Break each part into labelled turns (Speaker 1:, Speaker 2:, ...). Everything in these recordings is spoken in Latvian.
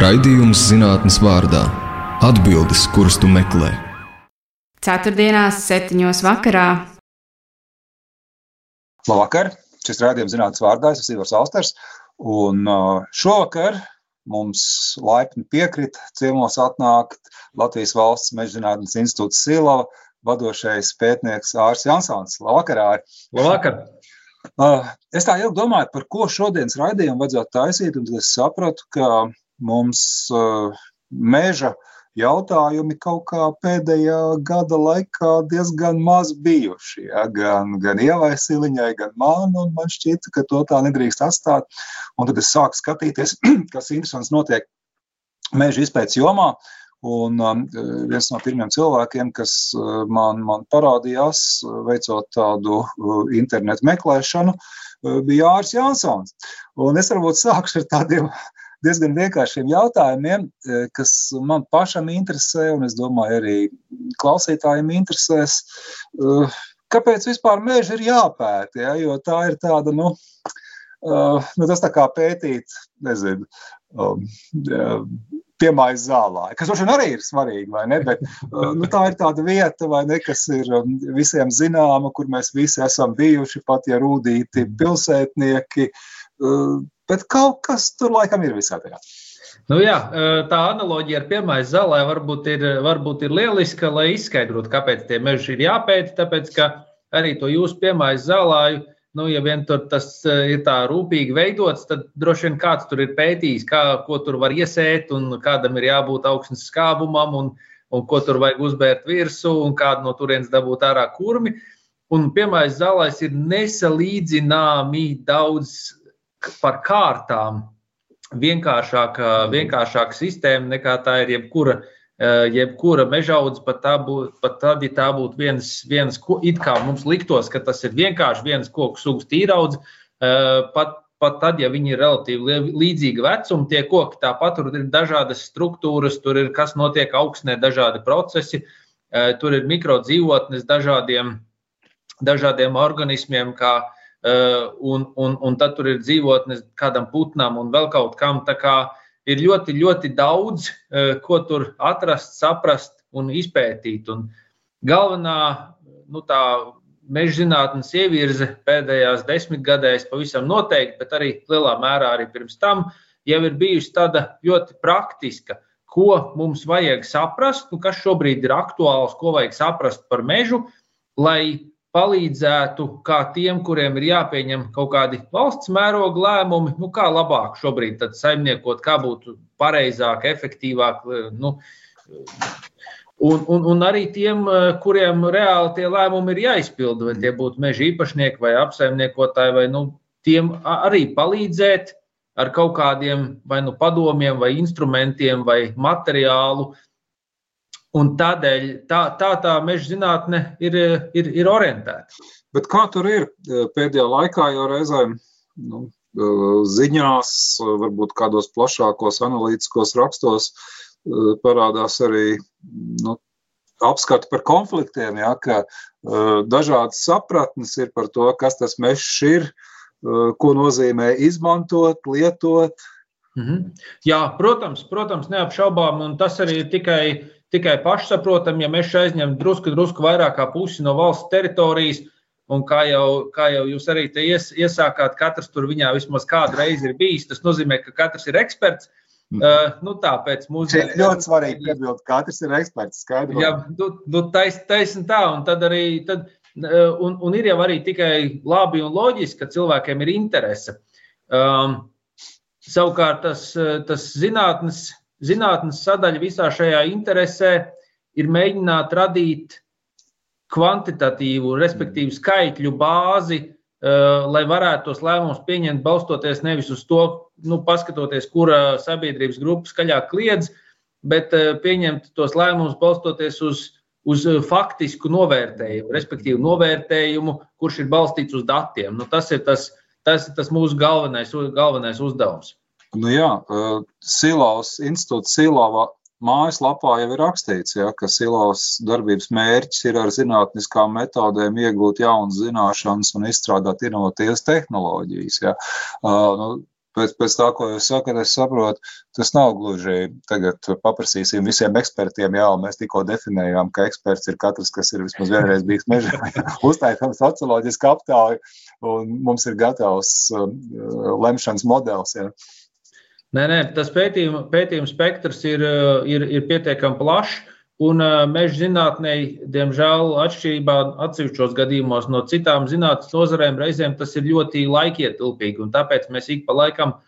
Speaker 1: Raidījums zinātnes vārdā - atbildes, kuras tu meklē.
Speaker 2: Ceturtdienās, septiņos vakarā.
Speaker 3: Labvakar! Šis raidījums zinātnes vārdā es esmu Ivars Austers. Un uh, šovakar mums laipni piekrita ciemos atnākt Latvijas valsts meža zinātnes institūts Silava vadošais pētnieks Ārs Jansons. Labvakar! Āri.
Speaker 4: Labvakar!
Speaker 3: Uh, es tā ilgi domāju, par ko šodienas raidījumu vajadzētu taisīt, un tad es sapratu, ka mums uh, meža jautājumi kaut kā pēdējā gada laikā diezgan maz bijuši. Ja? Gan, gan ievai siliņai, gan man, un man šķita, ka to tā nedrīkst atstāt. Un tad es sāku skatīties, kas interesants notiek meža izpētes jomā. Un um, viens no pirmiem cilvēkiem, kas uh, man, man parādījās, veicot tādu uh, internetu meklēšanu, uh, bija Jānis Jansons. Un es varbūt sākšu ar tādiem diezgan vienkāršiem jautājumiem, e, kas man pašam interesē, un es domāju, arī klausītājiem interesēs. E, kāpēc vispār meža ir jāpēta? Ja? Jo tā ir tāda, nu, e, nu tas tā kā pētīt, nezinu, um, piemājas zālē, kas droši vien arī ir svarīgi, vai ne? Bet nu, tā ir tāda vieta, ne, kas ir um, visiem zināma, kur mēs visi esam bijuši, pat ja rūtīti pilsētnieki Bet kaut kas tur laikam ir visā tajā.
Speaker 4: Nu jā, tā analoģija ar piemēru zālē varbūt ir, varbūt ir lieliska, lai izskaidrotu, kāpēc tie meži ir jāpēta. Tāpēc, ka arī to jūsu piemēru zālāju, nu, ja vien tur tas ir tā rūpīgi veidots, tad droši vien kāds tur ir pētījis, kā, ko tur var iesēt un kādam ir jābūt augstnes skābumam un, un ko tur vajag uzbērt virsū un kādu no turienes dabūt ārā kurmi. Un piemēram, zālēs ir nesalīdzināmi daudz par kārtām vienkāršāka, vienkāršāka sistēma nekā tā ir jebkura, jebkura mežaudze. Pat, būt, pat tad, ja tā būtu viens, viens, it kā mums liktos, ka tas ir vienkārši viens koku sugas tīraudz, pat, pat tad, ja viņi ir relatīvi līdzīga vecuma, tie koki tāpat tur ir dažādas struktūras, tur ir kas notiek augstnē, dažādi procesi, tur ir mikrodzīvotnes dažādiem, dažādiem organismiem, kā Eh, un, un, un tad tur ir dzīvotnes kādam putnam un vēl kaut kam. Ir ļoti, ļoti daudz, eh, ko tur atrast, saprast un izpētīt. Un galvenā nu, tā meža zinātnes ievirze pēdējās desmitgadēs pavisam noteikti, bet arī lielā mērā arī pirms tam jau ir bijusi tāda ļoti praktiska. Ko mums vajag saprast, nu, kas šobrīd ir aktuāls, ko vajag saprast par mežu, lai palīdzētu kā tiem, kuriem ir jāpieņem kaut kādi valsts mēroga lēmumi, nu, kā labāk šobrīd saimniekot, kā būtu pareizāk, efektīvāk. Nu, un, un, un arī tiem, kuriem reāli tie lēmumi ir jāizpilda, vai tie būtu meža īpašnieki vai apsaimniekotāji, vai nu, tiem arī palīdzēt ar kaut kādiem vai nu padomiem, vai instrumentiem, vai materiālu, Un tādēļ tā tā, tā meža zinātne ir, ir, ir orientēta.
Speaker 3: Bet kā tur ir pēdējā laikā, jau reizēm nu, ziņās, varbūt kādos plašākos analītiskos rakstos parādās arī nu, apskati par konfliktiem, ja, ka dažādas sapratnes ir par to, kas tas mežs ir, ko nozīmē izmantot, lietot.
Speaker 4: Mhm. Jā, protams, protams, neapšaubām, un tas arī ir tikai tikai pašsaprotami, ja mēs aizņemam drusku, drusku vairāk kā pusi no valsts teritorijas. Un kā jau, kā jau jūs arī ies, iesākāt, katrs tur viņā vismaz kādu reizi ir bijis. Tas nozīmē, ka katrs ir eksperts. Uh, nu, tāpēc mums
Speaker 3: ir ļoti svarīgi piebilst, ka katrs ir eksperts. Skaidrot.
Speaker 4: Jā, nu, nu, taisn tais tā, un tad arī, tad, uh, un, un ir jau arī tikai labi un loģiski, ka cilvēkiem ir interese. Um, savukārt tas, tas zinātnes zinātnes sadaļa visā šajā interesē ir mēģināt radīt kvantitatīvu, respektīvi skaitļu bāzi, uh, lai varētu tos lēmumus pieņemt, balstoties nevis uz to, nu, paskatoties, kura sabiedrības grupa skaļāk kliedz, bet uh, pieņemt tos lēmumus balstoties uz, uz faktisku novērtējumu, respektīvi novērtējumu, kurš ir balstīts uz datiem. Nu, tas, ir tas, tas ir tas mūsu galvenais, galvenais uzdevums.
Speaker 3: Nu jā, Silavas institūts Silava mājaslapā jau ir rakstīts, ja, ka Silavas darbības mērķis ir ar zinātniskām metodēm iegūt jaunas zināšanas un izstrādāt inovatīvas tehnoloģijas. Ja. Uh, nu, pēc, pēc tā, ko jūs sakat, es saprotu, tas nav gluži tagad paprasīsim visiem ekspertiem, jā, mēs tikko definējām, ka eksperts ir katrs, kas ir vismaz vienreiz bijis mežā, uztaitām socioloģisku aptauju, un mums ir gatavs uh, lemšanas modelis. Jā.
Speaker 4: Nē, nē, tas pētījuma, pētījuma spektrs ir, uh, ir, ir pietiekami plašs. Un uh, meža zinātnē, diemžēl, atšķirībā atsevišķos gadījumos no citām zinātnīs nozarēm, reizēm tas ir ļoti laikietilpīgi. Tāpēc mēs ik pa laikam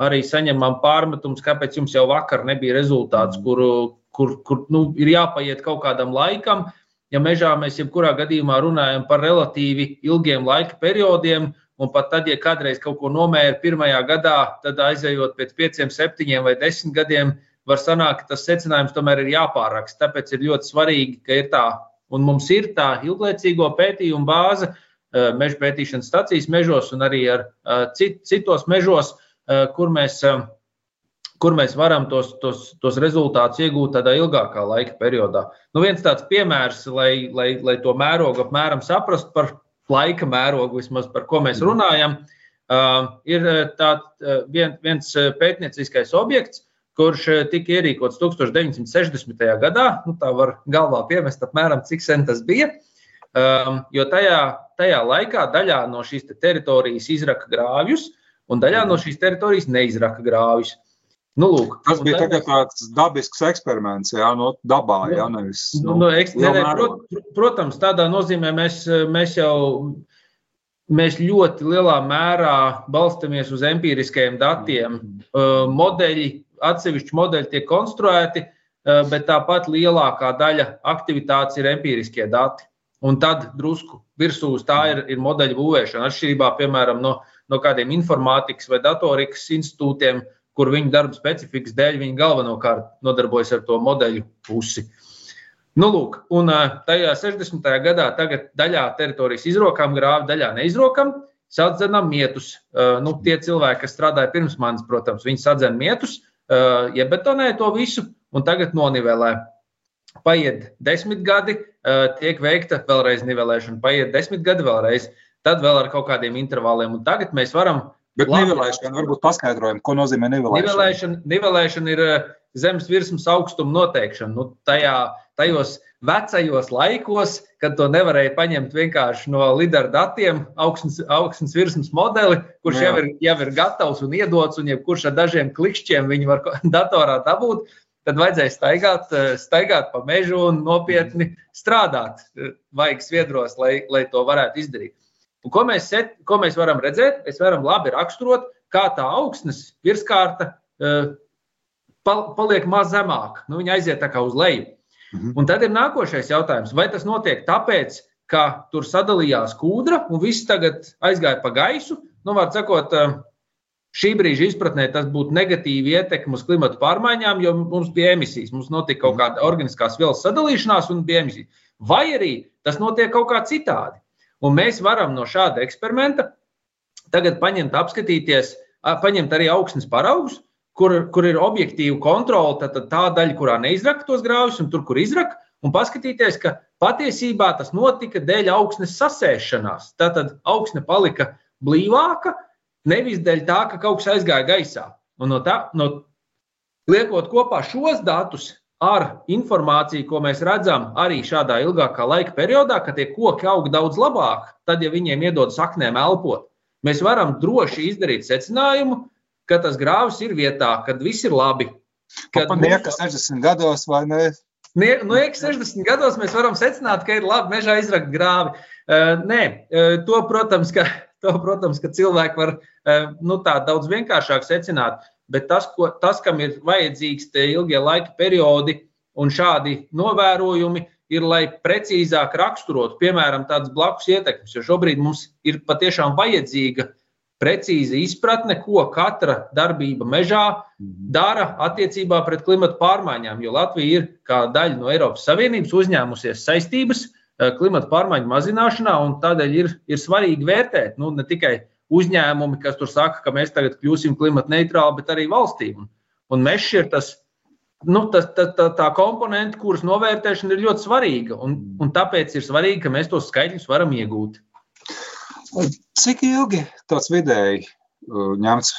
Speaker 4: arī saņemam pārmetumus, kāpēc jums jau vakar nebija rezultāts, kur, kur, kur nu, ir jāpaiet kaut kādam laikam. Ja mežā mēs jebkurā gadījumā runājam par relatīvi ilgiem laika periodiem, un pat tad, ja kādreiz kaut ko nomēra pirmajā gadā, tad aizejot pēc pieciem, septiņiem vai desmit gadiem, var sanākt, ka tas secinājums tomēr ir jāpāraksta. Tāpēc ir ļoti svarīgi, ka ir tā, un mums ir tā ilglaicīgo pētījumu bāze eh, meža pētīšanas stacijas mežos un arī ar eh, cit, citos mežos, eh, kur mēs, kur mēs varam tos, tos, tos rezultātus iegūt tādā ilgākā laika periodā. Nu, viens tāds piemērs, lai, lai, lai to mērogu apmēram saprastu par laika mērogu, vismaz par ko mēs runājam, ir tāds vien, viens pētnieciskais objekts, kurš tika ierīkots 1960. gadā. Nu, tā var galvā piemest apmēram, cik sen tas bija. Um, jo tajā, tajā laikā daļā no šīs te teritorijas izraka grāvjus, un daļā no šīs teritorijas neizraka grāvjus. Nu, lūk,
Speaker 3: tas bija mēs... tāds dabisks eksperiments, jā, no dabā, jā, nevis.
Speaker 4: Nu, nu, eks, ne, ne, prot, protams, tādā nozīmē mēs, mēs jau mēs ļoti lielā mērā balstamies uz empiriskiem datiem. Mm. Modeļi atsevišķi modeļi tiek konstruēti, bet tāpat lielākā daļa aktivitātes ir empiriskie dati. Un tad drusku virsū uz tā ir, ir modeļu būvēšana. Atšķirībā, piemēram, no, no kādiem informātikas vai datorikas institūtiem, kur viņu darba specifikas dēļ viņi galvenokārt nodarbojas ar to modeļu pusi. Nu, lūk, un tajā 60. gadā daļā teritorijas izrokām grāvi, daļā neizrokām. Sadzenam mietus. Nu, tie cilvēki, kas strādāja pirms manis, protams, viņi sadzen mietus, Uh, iebetonē to visu un tagad nonivelē. Paiet desmit gadi, uh, tiek veikta vēlreiz nivelēšana, paiet desmit gadi vēlreiz, tad vēl ar kaut kādiem intervāliem. Un tagad mēs varam.
Speaker 3: Bet nivelēšana varbūt paskaidrojam, ko nozīmē nivelēšana.
Speaker 4: Nivelēšana, nivelēšana ir uh, zemes virsmas augstuma noteikšana. Nu, tajā, tajos vecajos laikos, kad to nevarēja paņemt vienkārši no lidera datiem, augstnes, augstnes virsmas modeli, kurš jau ir, jau ir gatavs un iedots, un jebkurš ar dažiem klikšķiem viņu var datorā dabūt. Tad vajadzēja staigāt, staigāt pa mežu un nopietni strādāt, vajag sviedros, lai, lai to varētu izdarīt. Un ko, mēs, set, ko mēs varam redzēt? Mēs varam labi raksturot, kā tā augstnes virskārta uh, paliek maz zemāka. Nu, viņa aiziet tā kā uz leju. Mhm. Un tad ir nākošais jautājums, vai tas notiek tāpēc, ka tur sadalījās kūdra un viss tagad aizgāja pa gaisu. Nu, var sakot, eh, šī brīža izpratnē tas būtu negatīvi ietekmi uz klimatu pārmaiņām, jo mums bija emisijas, mums notika kaut kāda organiskās vielas sadalīšanās un bija emisijas. Vai arī tas notiek kaut kā citādi. Un mēs varam no šāda eksperimenta tagad paņemt, apskatīties, paņemt arī augsnes paraugus kur, kur ir objektīva kontrole, tad tā daļa, kurā neizraka tos grāvjus, un tur, kur izraka, un paskatīties, ka patiesībā tas notika dēļ augsnes sasēšanās. Tātad augsne palika blīvāka, nevis dēļ tā, ka kaut kas aizgāja gaisā. Un no tā, no, liekot kopā šos datus ar informāciju, ko mēs redzam arī šādā ilgākā laika periodā, ka tie koki aug daudz labāk, tad, ja viņiem iedod saknēm elpot, mēs varam droši izdarīt secinājumu, ka tas grāvs ir vietā, kad viss ir labi.
Speaker 3: Kad nu, nieka 60 gados vai ne?
Speaker 4: Nu, ja 60 gados mēs varam secināt, ka ir labi mežā izrakt grāvi. Uh, nē, to, protams, ka, to, protams, ka cilvēki var nu, tā daudz vienkāršāk secināt, bet tas, ko, tas, kam ir vajadzīgs tie ilgie laika periodi un šādi novērojumi, ir, lai precīzāk raksturotu, piemēram, tādas blakus ietekmes, jo šobrīd mums ir patiešām vajadzīga precīza izpratne, ko katra darbība mežā mhm. dara attiecībā pret klimatu pārmaiņām. Jo Latvija ir kā daļa no Eiropas Savienības uzņēmusies saistības eh, klimatu pārmaiņu mazināšanā, un tādēļ ir, ir svarīgi vērtēt nu, ne tikai uzņēmumi, kas tur saka, ka mēs tagad kļūsim klimata neitrāli, bet arī valstīm. Un, un mežs ir tas. Nu, tas, tā, tā, tā komponente, kuras novērtēšana ir ļoti svarīga, un, un tāpēc ir svarīgi, ka mēs tos skaitļus varam iegūt.
Speaker 3: Cik ilgi tāds vidēji uh, ņemts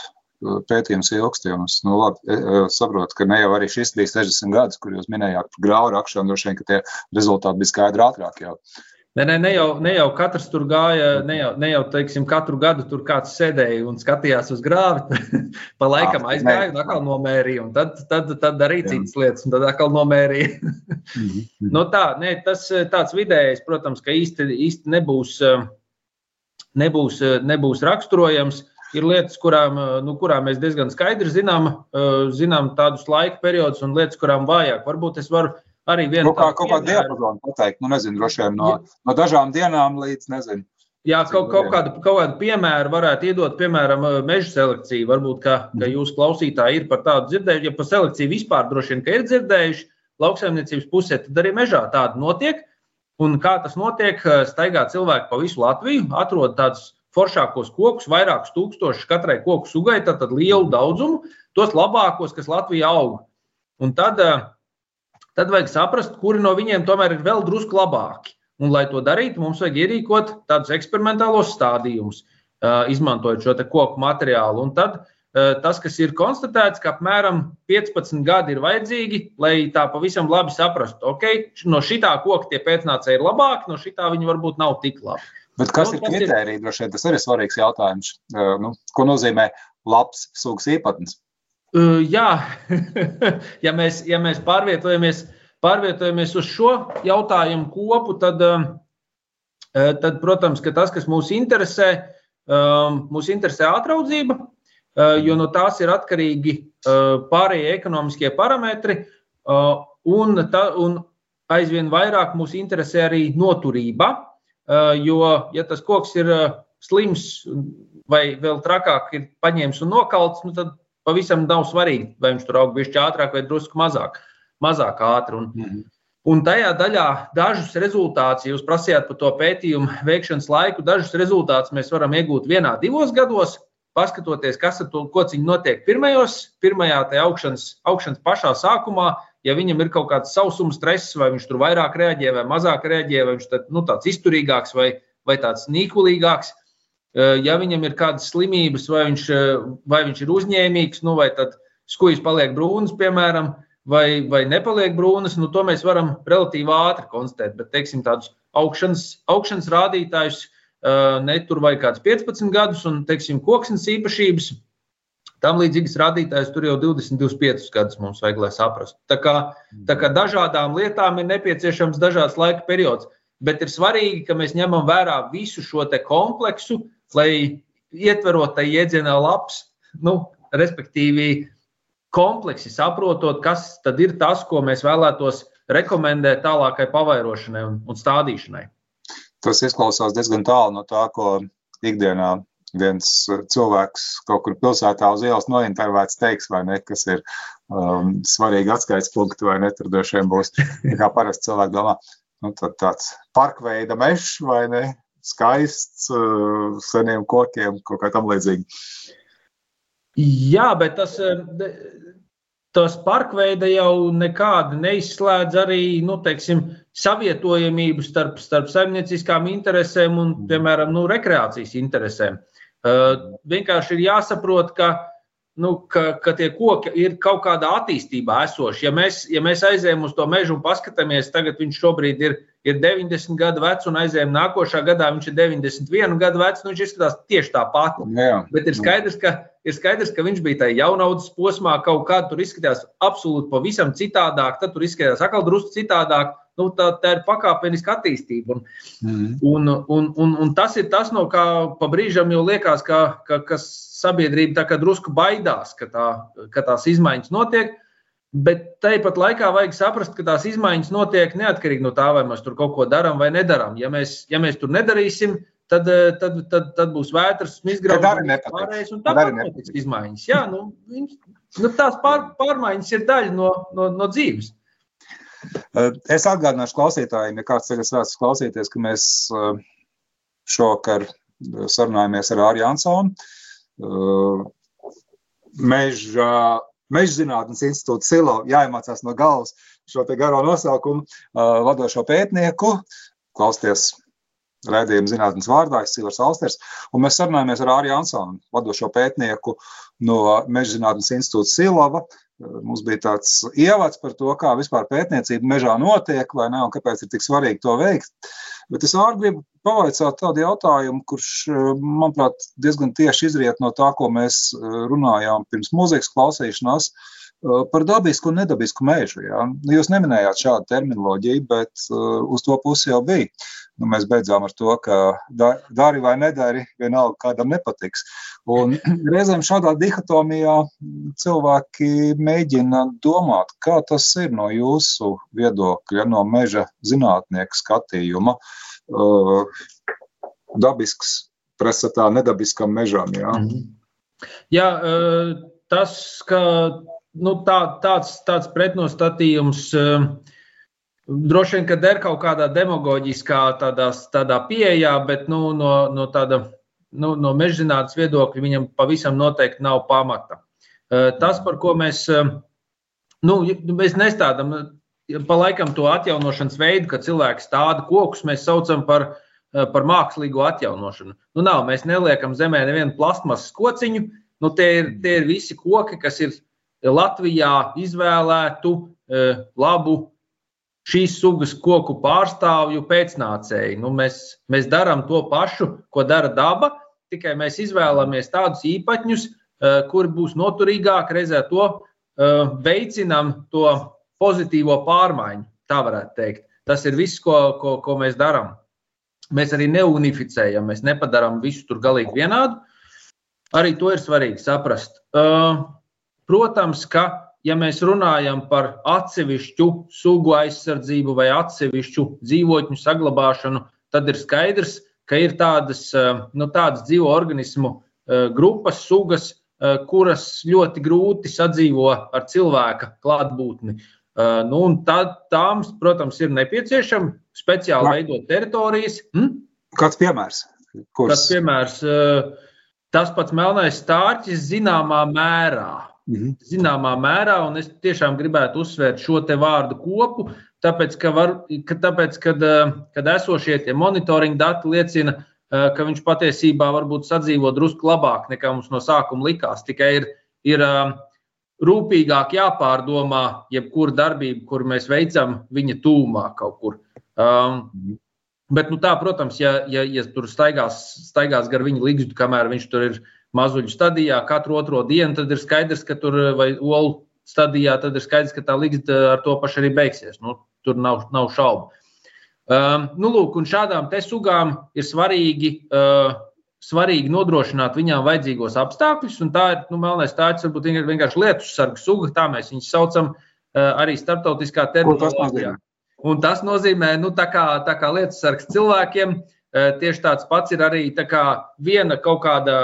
Speaker 3: pētījums ilgstījums. Nu, labi, saprotu, ka ne jau arī šis bija 60 gadus, kur jūs minējāt par graudu rakšanu, droši vien, ka tie rezultāti bija skaidri ātrāk jau.
Speaker 4: Ne, ne, ne, jau, ne jau katrs tur gāja, ne jau, ne jau teiksim, katru gadu tur kāds sēdēja un skatījās uz grāvi. pa laikam aizgāja un atkal nomērīja, un tad, tad, tad darīja citas lietas, un tad atkal nomērīja. Mhm, mhm. no tā, ne, tas tāds vidējais, protams, ka īsti, īsti nebūs, nebūs, nebūs raksturojams ir lietas, kurām, nu, kurām mēs diezgan skaidri zinām, zinām tādus laika periodus un lietas, kurām vājāk. Varbūt es varu arī vienu
Speaker 3: nu, kā, kaut kādu diapazonu pateikt, nu, nezinu, droši vien no, no dažām dienām līdz, nezinu.
Speaker 4: Jā, kaut, kaut, kādu, kaut kādu piemēru varētu iedot, piemēram, meža selekciju. Varbūt, ka, ka mhm. jūs klausītāji ir par tādu dzirdējuši, ja par selekciju vispār droši vien, ir dzirdējuši lauksaimniecības pusē, tad arī mežā tāda notiek. Un kā tas notiek, staigā cilvēki pa visu Latviju, atrod tādus foršākos kokus, vairākus tūkstošus katrai koku sugai, tad lielu daudzumu, tos labākos, kas Latvijā aug. Un tad, eh, tad vajag saprast, kuri no viņiem tomēr ir vēl drusku labāki. Un, lai to darītu, mums vajag ierīkot tādus eksperimentālos stādījumus, izmantojot šo koku materiālu. Un tad tas, kas ir konstatēts, ka apmēram 15 gadi ir vajadzīgi, lai tā pavisam labi saprastu, ok, no šitā koka tie pēcnācēji ir labāki, no šitā viņi varbūt nav tik labi.
Speaker 3: Bet kas nu, ir kritērija? Vien tas arī ir svarīgs jautājums. Nu, ko nozīmē labs sugas īpatnis?
Speaker 4: Uh, jā, ja, mēs, ja mēs pārvietojamies, pārvietojamies uz šo jautājumu kopu, tad, uh, tad protams, ka tas, kas mūs interesē, um, mūs interesē atraudzība, jo no tās ir atkarīgi pārējie ekonomiskie parametri, un, ta, un aizvien vairāk mūs interesē arī noturība. Jo, ja tas koks ir slims vai vēl trakāk ir paņēmis un nokalts, nu tad pavisam nav svarīgi, vai viņš tur aug bišķi ātrāk vai drusku mazāk, mazāk ātri. Un, mm -hmm. Un tajā daļā dažus rezultātus, ja jūs prasījāt par to pētījumu veikšanas laiku, dažus rezultātus mēs varam iegūt vienā, divos gados, paskatoties, kas ar to kociņu notiek pirmajos, pirmajā augšanas, augšanas pašā sākumā, ja viņam ir kaut kāds sausuma stress, vai viņš tur vairāk reaģē, vai mazāk reaģē, vai viņš tad, nu, tāds izturīgāks vai, vai tāds nīkulīgāks. Eh, ja viņam ir kādas slimības, vai viņš, eh, vai viņš ir uzņēmīgs, nu, vai tad skujas paliek brūnas, piemēram, vai, vai nepaliek brūnas, nu, to mēs varam relatīvi ātri konstatēt. Bet, teiksim, tādus augšanas, augšanas rādītājus uh, netur vai kāds 15 gadus, un, teiksim, koksnes īpašības Tam līdzīgas rādītājas tur jau 20, 25 gadus mums vajag, lai saprastu. Tā kā, tā kā dažādām lietām ir nepieciešams dažāds laika periods, bet ir svarīgi, ka mēs ņemam vērā visu šo kompleksu, lai ietverot tai jēdzienā labs, nu, respektīvi kompleksi saprotot, kas tad ir tas, ko mēs vēlētos rekomendēt tālākai pavairošanai un, un stādīšanai.
Speaker 3: Tas izklausās diezgan tālu no tā, ko ikdienā viens cilvēks kaut kur pilsētā uz ielas nointervēts teiks, vai ne, kas ir um, svarīgi atskaites punkti, vai ne, tur droši vien būs, kā parasti cilvēki domā, nu, tad tāds parkveida mežs, vai ne, skaists, uh, seniem kokiem, kaut kā tam līdzīgi.
Speaker 4: Jā, bet tas, uh, tas parkveida jau nekādi neizslēdz arī, nu, teiksim, savietojamību starp, starp saimnieciskām interesēm un, piemēram, nu, rekreācijas interesēm. Uh, vienkārši ir jāsaprot, ka, nu, ka, ka tie koki ir kaut kādā attīstībā esoši. Ja mēs, ja mēs aizējām uz to mežu un paskatāmies, tagad viņš šobrīd ir, ir 90 gadu vecs, un aizējām nākošā gadā viņš ir 91 gadu vecs, nu viņš izskatās tieši tāpat. Bet ir skaidrs, ka, ir skaidrs, ka viņš bija tajā jaunaudas posmā, kaut kā tur izskatījās absolūti pavisam citādāk, tad tur izskatījās atkal drusku citādāk nu, tā, tā ir pakāpeniska attīstība. Un, mm. un, un, un, un tas ir tas, no kā pa brīžam jau liekas, ka, ka, ka sabiedrība drusku baidās, ka, tā, ka tās izmaiņas notiek. Bet tāpat laikā vajag saprast, ka tās izmaiņas notiek neatkarīgi no tā, vai mēs tur kaut ko darām vai nedarām. Ja mēs, ja mēs tur nedarīsim, tad, tad, tad, tad būs vētras, izgraužas, pārējais, un tāpat notiks izmaiņas. Jā, nu, viņš, nu, tās pār, pārmaiņas ir daļa no, no, no dzīves.
Speaker 3: Eh, es atgādināšu klausītājiem, ja kāds ceļas vēstas klausīties, ka mēs eh, šovakar eh, sarunājamies ar Āriju Ansonu. Meža, Meža zinātnes institūta Silo jāiemācās no galvas šo garo nosaukumu vadošo pētnieku. Klausieties raidījuma zinātnes vārdā, es Silvers Alsters, un mēs sarunājamies ar Āriju Ansonu, vadošo pētnieku no Meža zinātnes institūta Silava. Mums bija tāds ievads par to, kā vispār pētniecība mežā notiek, vai ne, un kāpēc ir tik svarīgi to veikt. Bet es ārgi gribu pavaicāt tādu jautājumu, kurš, manuprāt, diezgan tieši izriet no tā, ko mēs runājām pirms mūzikas klausīšanās par dabisku un nedabisku mežu. Ja? Jūs neminējāt šādu terminoloģiju, bet uz to pusi jau bija nu, mēs beidzām ar to, ka dari vai nedari, vienalga kādam nepatiks. Un reizēm šādā dihotomijā cilvēki mēģina domāt, kā tas ir no jūsu viedokļa, no meža zinātnieka skatījuma. Uh, dabisks pretstatā nedabiskam mežam. Jā,
Speaker 4: mhm. jā tas, ka nu, tā, tāds, tāds pretnostatījums uh, Droši vien, ka der kaut kādā demagoģiskā tādā, tādā pieejā, bet nu, no, no tāda nu, no mežģinātnes viedokļa viņam pavisam noteikti nav pamata. Tas, par ko mēs, nu, mēs nestādām, pa laikam to atjaunošanas veidu, ka cilvēks tādu kokus mēs saucam par, par mākslīgo atjaunošanu. Nu, nav, mēs neliekam zemē nevienu plastmasas kociņu, nu, tie ir, tie ir visi koki, kas ir Latvijā izvēlētu labu šīs sugas koku pārstāvju pēcnācēji. Nu, mēs, mēs darām to pašu, ko dara daba, tikai mēs izvēlamies tādus īpaņus, eh, kuri būs noturīgāki, reizē to eh, veicinām to pozitīvo pārmaiņu. Tā varētu teikt. Tas ir viss, ko, ko, ko mēs darām. Mēs arī neunificējam, mēs nepadarām visu tur galīgi vienādu. Arī to ir svarīgi saprast. Eh, protams, ka ja mēs runājam par atsevišķu sugu aizsardzību vai atsevišķu dzīvotņu saglabāšanu, tad ir skaidrs, ka ir tādas, eh, nu, tādas dzīvo organismu eh, grupas, sugas, eh, kuras ļoti grūti sadzīvo ar cilvēka klātbūtni. Nu, tad, tām, protams, ir nepieciešama speciāli veidot teritorijas. Hm?
Speaker 3: Kāds piemērs?
Speaker 4: Kurs? Kāds piemērs? Tas pats melnais stārķis zināmā mērā Mhm. Zināmā mērā, un es tiešām gribētu uzsvērt šo te vārdu kopu, tāpēc, ka, var, ka tāpēc kad, eh, kad esošie tie monitoringa dati liecina, eh, ka viņš patiesībā varbūt sadzīvo drusku labāk nekā mums no sākuma likās. Tikai ir, ir eh, rūpīgāk jāpārdomā jebkura darbība, kur mēs veicam viņa tūmā kaut kur. Um, bet, nu, tā, protams, ja, ja, ja tur staigās, staigās gar viņa līgstu, kamēr viņš tur ir mazuļu stadijā katru otro dienu, tad ir skaidrs, ka tur vai olu stadijā, tad ir skaidrs, ka tā līgsta ar to pašu arī beigsies. Nu, tur nav, nav šaubu. Um, nu, lūk, un šādām te sugām ir svarīgi, uh, svarīgi nodrošināt viņām vajadzīgos apstākļus. Tā ir nu, melnais tāds, varbūt vienkārši lietu sargu suga, tā mēs viņus saucam uh, arī starptautiskā terminoloģijā. Un tas nozīmē, nu, tā kā, tā kā lietu sargs cilvēkiem, tieši tāds pats ir arī viena kaut kāda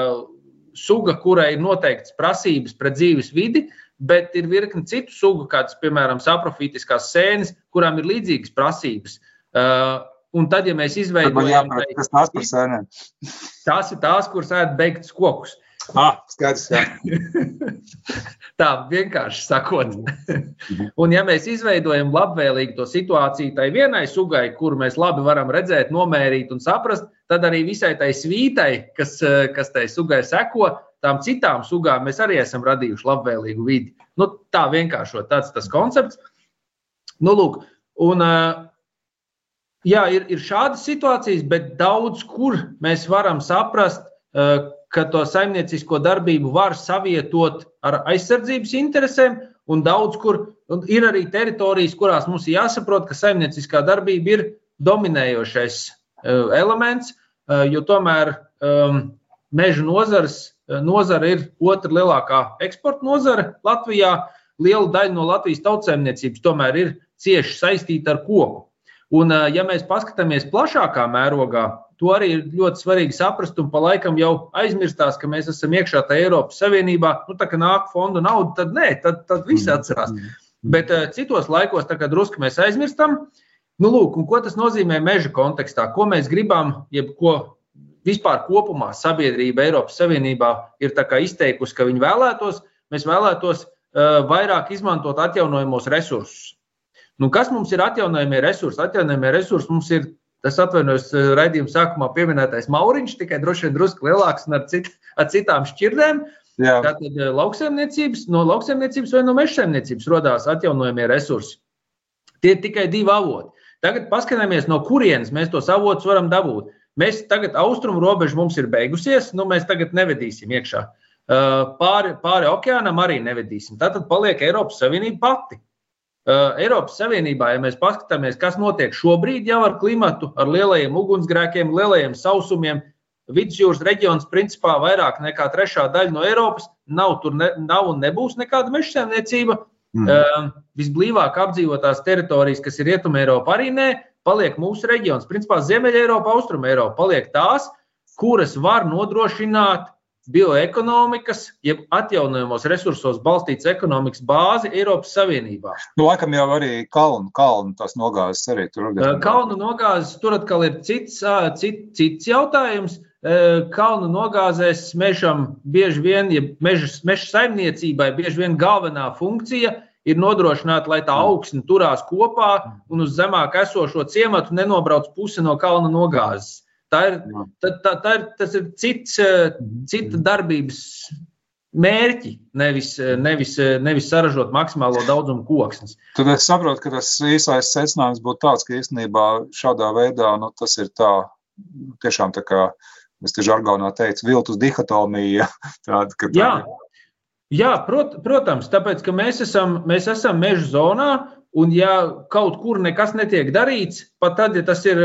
Speaker 4: suga, kurai ir noteikts prasības pret dzīves vidi, bet ir virkni citu sugu, kādas, piemēram, saprofītiskās sēnes, kurām ir līdzīgas prasības. Uh, Un tad, ja mēs izveidojam
Speaker 3: tādu
Speaker 4: tās ir tās, kuras ēd beigts kokus.
Speaker 3: Ah, skaidrs,
Speaker 4: Tā vienkārši sakot. Un, ja mēs izveidojam labvēlīgu to situāciju tai vienai sugai, kuru mēs labi varam redzēt, nomērīt un saprast, tad arī visai tai svītai, kas, eh, kas tai sugai seko, tām citām sugām mēs arī esam radījuši labvēlīgu vidi. Nu, tā vienkāršot, tāds tas koncepts. Nu, lūk, un, eh, jā, ir, ir šādas situācijas, bet daudz kur mēs varam saprast, ka to saimniecisko darbību var savietot ar aizsardzības interesēm, un daudz kur un ir arī teritorijas, kurās mums ir jāsaprot, ka saimnieciskā darbība ir dominējošais elements, Eh, jo tomēr um, meža nozars, eh, nozara ir otra lielākā eksporta nozara Latvijā. Liela daļa no Latvijas tautsēmniecības tomēr ir cieši saistīta ar koku. Un, eh, ja mēs paskatāmies plašākā mērogā, to arī ir ļoti svarīgi saprast, un pa laikam jau aizmirstās, ka mēs esam iekšā tajā Eiropas Savienībā. Nu, tā kā nāk fondu nauda, tad nē, tad, tad viss mm. atcerās. Bet uh, citos laikos, tā kā drusku mēs aizmirstam, Nu, lūk, ko tas nozīmē meža kontekstā? Ko mēs gribam, jeb ko vispār kopumā sabiedrība Eiropas Savienībā ir izteikusi, ka viņi vēlētos? Mēs vēlētos uh, vairāk izmantot atjaunojamos resursus. Nu, kas mums ir atjaunojamie resursi? Atjaunojamie resursi mums ir tas atvainojos raidījuma sākumā pieminētais Mauriņš, tikai droši vien drusku lielāks un ar, cit, ar citām šķirdēm. Jā. Tātad lauksaimniecības, no lauksaimniecības vai no mežsaimniecības radās atjaunojamie resursi. Tie ir tikai divi avoti. Tagad paskatāmies, no kurienes mēs tos avotus varam dabūt. Mēs tagad austrumu robeža mums ir beigusies, nu mēs tagad nevedīsim iekšā. Pāri, pāri okeānam arī nevedīsim. Tātad paliek Eiropas Savienība pati. Eiropas Savienībā, ja mēs paskatāmies, kas notiek šobrīd jau ar klimatu, ar lielajiem ugunsgrēkiem, lielajiem sausumiem, vidusjūras reģions principā vairāk nekā trešā daļa no Eiropas nav, tur ne, nav un nebūs nekāda mežsaimniecība. Mm. Uh, visblīvāk apdzīvotās teritorijas, kas ir Rietumē Eiropa, arī nē, paliek mūsu reģions. Principā Ziemeļa Eiropa, Austrum Eiropa paliek tās, kuras var nodrošināt bioekonomikas, jeb atjaunojamos resursos balstītas ekonomikas bāzi Eiropas Savienībā.
Speaker 3: Nu, laikam jau arī kalnu, kalnu tās nogāzes arī tur
Speaker 4: ir. Kalnu nogāzes tur atkal ir cits, cits, cits jautājums. Kalnu nogāzēs mežam bieži vien, ja meža, meža saimniecībai bieži vien galvenā funkcija ir nodrošināt, lai tā augsne turās kopā un uz zemāk esošo ciematu nenobrauc puse no kalna nogāzes. Tā ir, tā, tā, tā ir, tas ir cits, cita darbības mērķi, nevis, nevis, nevis saražot maksimālo daudzumu koksnes.
Speaker 3: Tad es saprotu, ka tas īsais secinājums būtu tāds, ka īstenībā šādā veidā nu, tas ir tā, tiešām tā kā es te žargonā teicu, viltus dihotomija. Tāda,
Speaker 4: tā jā, jā prot, protams, tāpēc, ka mēs esam, mēs esam meža zonā, un ja kaut kur nekas netiek darīts, pat tad, ja tas ir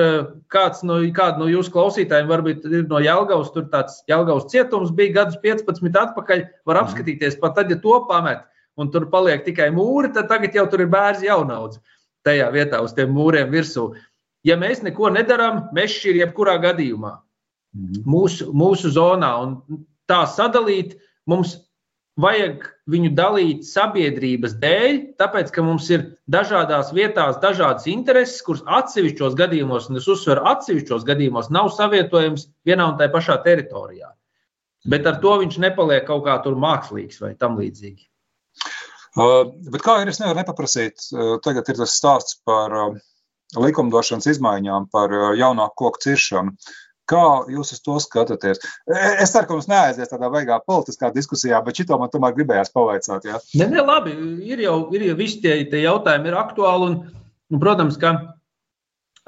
Speaker 4: kāds no, kāda no jūsu klausītājiem, varbūt ir no Jelgavas, tur tāds Jelgavas cietums bija gadus 15 atpakaļ, var mhm. apskatīties, pat tad, ja to pamet, un tur paliek tikai mūri, tad tagad jau tur ir bērns jaunaudz tajā vietā uz tiem mūriem virsū. Ja mēs neko nedarām, mežs ir jebkurā gadījumā. Mhm. mūsu, mūsu zonā. Un tā sadalīt mums vajag viņu dalīt sabiedrības dēļ, tāpēc, ka mums ir dažādās vietās dažādas intereses, kuras atsevišķos gadījumos, un es uzsveru, atsevišķos gadījumos nav savietojams vienā un tajā pašā teritorijā. Bet ar to viņš nepaliek kaut kā tur mākslīgs vai tam līdzīgi.
Speaker 3: Uh, kā ir, es nevaru nepaprasīt, uh, tagad ir tas stāsts par uh, likumdošanas izmaiņām, par uh, jaunāku koku ciršanu. Uh, Kā jūs uz to skatāties? E, es ceru, ka mums neaizies tādā beigā politiskā diskusijā, bet šito man tomēr gribējās pavaicāt. Ja?
Speaker 4: Ne, ne, labi, ir jau, ir jau visi tie, tie jautājumi ir aktuāli. Un, un, protams, ka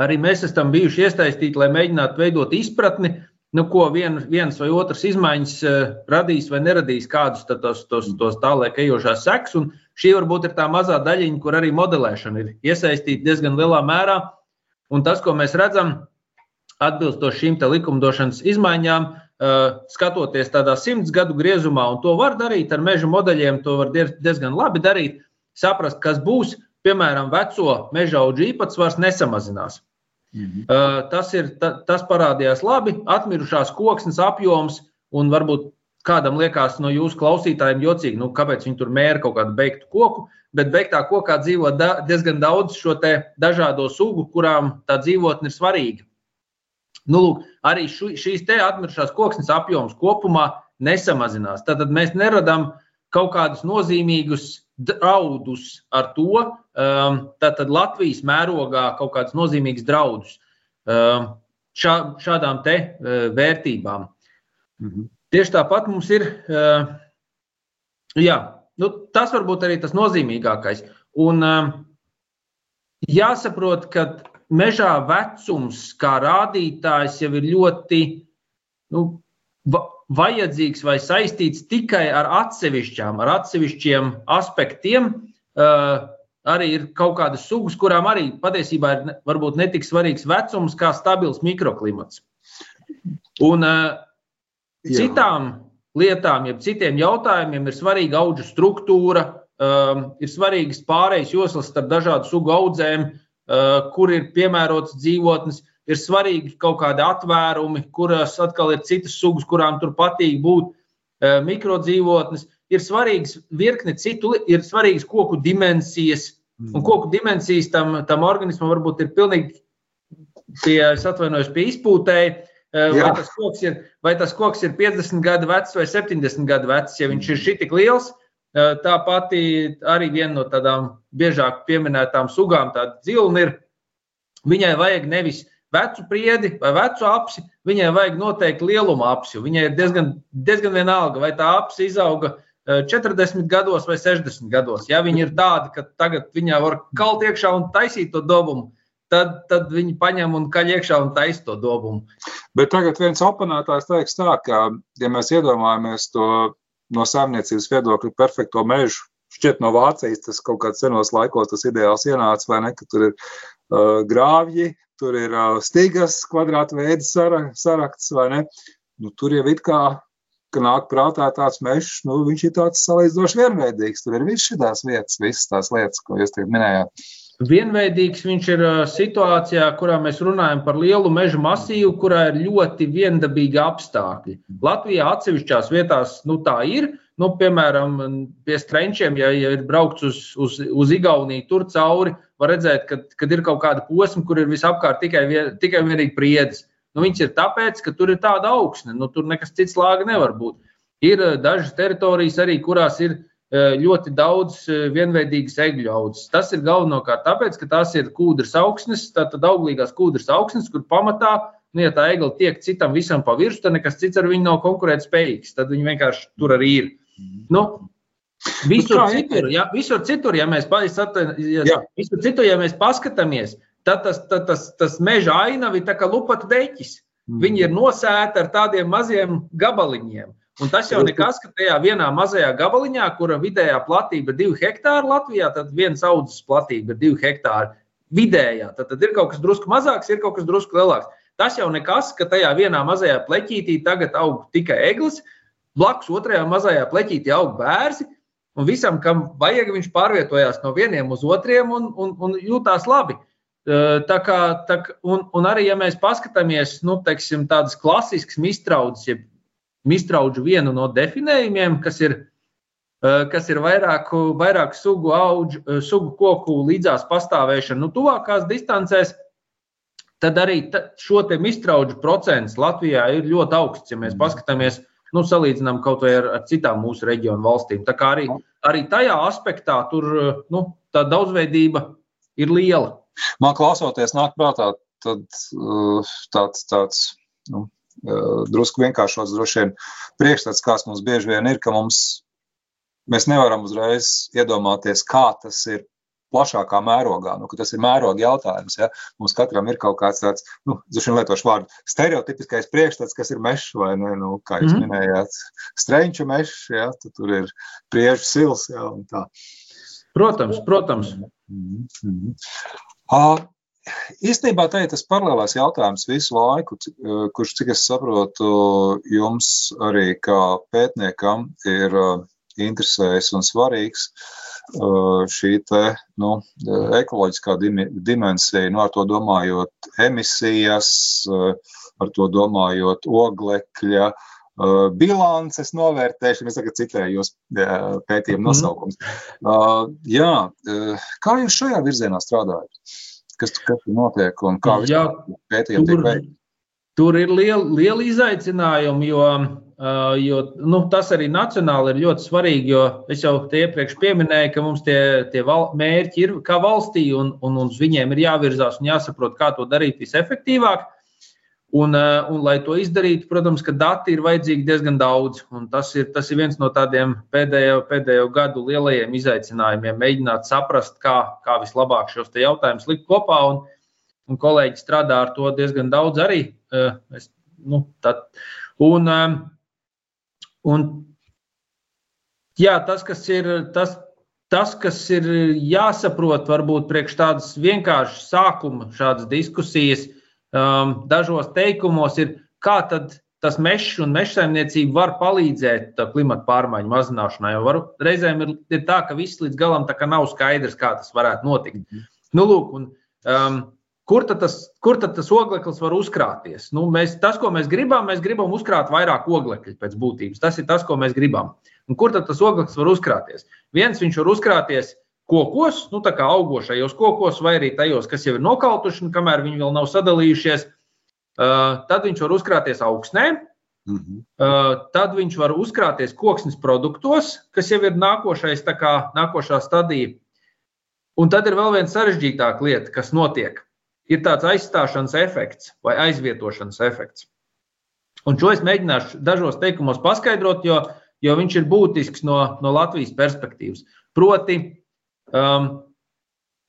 Speaker 4: arī mēs esam bijuši iesaistīti, lai mēģinātu veidot izpratni, nu, ko vien, viens vai otrs izmaiņas uh, radīs vai neradīs, kādus tos, tos, tos tālāk ejošās seks. Un šī varbūt ir tā mazā daļiņa, kur arī modelēšana ir iesaistīta diezgan lielā mērā. Un tas, ko mēs redzam, atbilstoši šīm likumdošanas izmaiņām, skatoties tādā simts gadu griezumā, un to var darīt ar meža modeļiem, to var diezgan labi darīt, saprast, kas būs, piemēram, veco meža auga īpatsvars nesamazinās. Mhm. Tas, ir, tas parādījās labi, atmirušās koksnes apjoms, un varbūt kādam liekas no jūsu klausītājiem jocīgi, nu, kāpēc viņi tur mēra kaut kādu beigtu koku, bet beigtā kokā dzīvo da, diezgan daudz šo dažādo sugu, kurām tā dzīvotne ir svarīga. Nu, lūk, arī šu, šīs te atmirušās koksnes apjoms kopumā nesamazinās. Tad mēs neradām kaut kādus nozīmīgus draudus ar to, um, tātad Latvijas mērogā kaut kādus nozīmīgus draudus um, šā, šādām te uh, vērtībām. Mhm. Tieši tāpat mums ir, uh, jā, nu, tas varbūt arī tas nozīmīgākais. Un um, jāsaprot, ka mežā vecums kā rādītājs jau ir ļoti nu, vajadzīgs vai saistīts tikai ar atsevišķām, ar atsevišķiem aspektiem. Uh, arī ir kaut kādas sugas, kurām arī patiesībā ir varbūt ne tik svarīgs vecums kā stabils mikroklimats. Un uh, citām lietām, jeb citiem jautājumiem ir svarīga auga struktūra, um, ir svarīgas pārējas joslas starp dažādu sugu audzēm, uh, kur ir piemērots dzīvotnes, ir svarīgi kaut kādi atvērumi, kurās atkal ir citas sugas, kurām tur patīk būt, eh, mikrodzīvotnes. Ir svarīgas virkne citu, ir svarīgas koku dimensijas, un koku dimensijas tam, tam organismam varbūt ir pilnīgi pie, es atvainojos, pie izpūtēji. Eh, vai tas, ir, vai tas koks ir 50 gadu vecs vai 70 gadu vecs, ja viņš ir šī tik liels, tad Tā pati arī viena no tādām biežāk pieminētām sugām, tāda dzilna ir. Viņai vajag nevis vecu priedi vai vecu apsi, viņai vajag noteikti lieluma apsi. Viņai ir diezgan, diezgan vienalga, vai tā apsi izauga 40 eh, gados vai 60 gados. Ja viņi ir tādi, ka tagad viņā var kalt iekšā un taisīt to dobumu, tad, tad viņi paņem un kaļ iekšā un taisa to dobumu.
Speaker 3: Bet tagad viens oponētājs teiks tā, ka, ja mēs iedomājamies to no saimniecības viedokļa perfekto mežu, šķiet no Vācijas tas kaut kāds senos laikos tas ideāls ienāca, vai ne, tur ir uh, grāvji, tur ir uh, stīgas, kvadrāta veida saraksts, vai ne? Nu, tur jau it kā, nāk prātā tāds mežs, nu, viņš ir tāds salīdzinoši vienveidīgs. Tur ir viss šīs vietas, visas tās lietas, ko jūs tagad minējāt.
Speaker 4: Vienveidīgs viņš ir situācijā, kurā mēs runājam par lielu meža masīvu, kurā ir ļoti viendabīgi apstākļi. Latvijā atsevišķās vietās nu, tā ir. Nu, piemēram, pie strenčiem, ja, ja ir braukts uz, uz, uz Igauniju, tur cauri, var redzēt, ka kad ir kaut kāda posma, kur ir visapkārt tikai, vien, tikai vienīgi priedes. Nu, viņš ir tāpēc, ka tur ir tāda augsne, nu, tur nekas cits lāga nevar būt. Ir dažas teritorijas arī, kurās ir Eh, ļoti daudz eh, vienveidīgas egļu audzes. Tas ir galvenokārt tāpēc, ka tās ir kūdras augsnes, tātad auglīgās kūdras augsnes, kur pamatā, nu, ja tā egla tiek citam visam pa virsmu, tad nekas cits ar viņu nav konkurētspējīgs. Tad viņi vienkārši tur arī ir. Nu, visur, citur, ja, visur citur, ja mēs, ja, visur citur, ja mēs paskatāmies, tad tas, tad tas, tas meža ainavi ir kā lupata deķis. Mm. Viņi ir nosēti ar tādiem maziem gabaliņiem. Un tas jau nekas, ka tajā vienā mazajā gabaliņā, kura vidējā platība ir 2 hektāri Latvijā, tad viens audzes platība ir 2 hektāri vidējā. Tad, tad ir kaut kas drusku mazāks, ir kaut kas drusku lielāks. Tas jau nekas, ka tajā vienā mazajā pleķītī tagad aug tikai eglis, blakus otrajā mazajā pleķītī aug bērzi, un visam, kam vajag, viņš pārvietojās no vieniem uz otriem un, un, un jūtās labi. Tā kā, tā, un, un arī, ja mēs paskatāmies, nu, teiksim, tādas klasiskas mistraudzes, jeb mistrauģu vienu no definējumiem, kas ir, eh, kas ir vairāku, vairāku sugu, auģu, eh, sugu koku līdzās pastāvēšana nu, tuvākās distancēs. Tad arī šo mistrauģu procents Latvijā ir ļoti augsts, ja mēs mm. paskatāmies, nu, salīdzinām kaut vai ar, ar citām mūsu reģionu valstīm. Tā kā arī, arī tajā aspektā tur eh, nu, tā daudzveidība ir liela.
Speaker 3: Man klausoties, nāk prātā tad, tāds, tāds nu, drusku vienkāršots droši vien priekšstats, kāds mums bieži vien ir, ka mums, mēs nevaram uzreiz iedomāties, kā tas ir plašākā mērogā. Nu, tas ir mēroga jautājums. Ja? Mums katram ir kaut kāds tāds, nu, zuši lietošu vārdu, stereotipiskais priekšstats, kas ir mežs vai ne, nu, kā jūs mm. minējāt, strenču mežs, ja? Tad tur ir priežu sils, ja, un tā.
Speaker 4: Protams, protams.
Speaker 3: Mm -hmm. uh, Īstenībā tā ir tas paralēlais jautājums visu laiku, eh, kurš, cik es saprotu, jums arī kā pētniekam ir eh, interesējis un svarīgs eh, šī te, nu, ekoloģiskā dimensija, nu, ar to domājot emisijas, ar to domājot oglekļa, bilances novērtēšana, es tagad citēju jūs pētījumu mhm. nosaukums. Mm. Jā, kā jūs šajā virzienā strādājat? Kas, kas tur notiek un kā vispār pētījumi tiek veikti?
Speaker 4: Tur ir liela, liela izaicinājuma, jo, jo nu, tas arī nacionāli ir ļoti svarīgi. Jo es jau iepriekš pieminēju, ka mums tie, tie val, mērķi ir kā valstī, un, un uz viņiem ir jāvirzās un jāsaprot, kā to darīt visefektīvāk. Un, eh, un, lai to izdarītu, protams, ka dati ir vajadzīgi diezgan daudz. Tas ir, tas ir viens no tādiem pēdējo, pēdējo gadu lielajiem izaicinājumiem, mēģināt saprast, kā, kā vislabāk šos jautājumus likt kopā. Un, un kolēģi strādā ar to diezgan daudz arī. Eh, es, nu, tad, un, eh, un, jā, tas, kas ir. Tas, Tas, kas ir jāsaprot, varbūt priekš tādas vienkāršas sākuma, šādas diskusijas, um, dažos teikumos ir, kā tad tas mežs un meža saimniecība var palīdzēt klimata pārmaiņu mazināšanai. Var, reizēm ir, ir tā, ka viss līdz galam nav skaidrs, kā tas varētu notikt. Mm nu, lūk, un, um, Kur tad, tas, kur tad tas ogleklis var uzkrāties? Nu, mēs, tas, ko mēs gribam, mēs gribam uzkrāt vairāk oglekļa pēc būtības. Tas ir tas, ko mēs gribam. Un kur tad tas ogleklis var uzkrāties? Viens viņš var uzkrāties kokos, nu, tā kā augošajos kokos, vai arī tajos, kas jau ir nokautuši, un kamēr viņi vēl nav sadalījušies, uh, tad viņš var uzkrāties augsnē. Mm -hmm. tad viņš var uzkrāties koksnes produktos, kas jau ir nākošais, kā, nākošā stadija. Un tad ir vēl viena sarežģītāka lieta, kas notiek. ir tāds aizstāšanas efekts vai aizvietošanas efekts. Un šo es mēģināšu dažos teikumos paskaidrot, jo, jo viņš ir būtisks no, no Latvijas perspektīvas. Proti, um,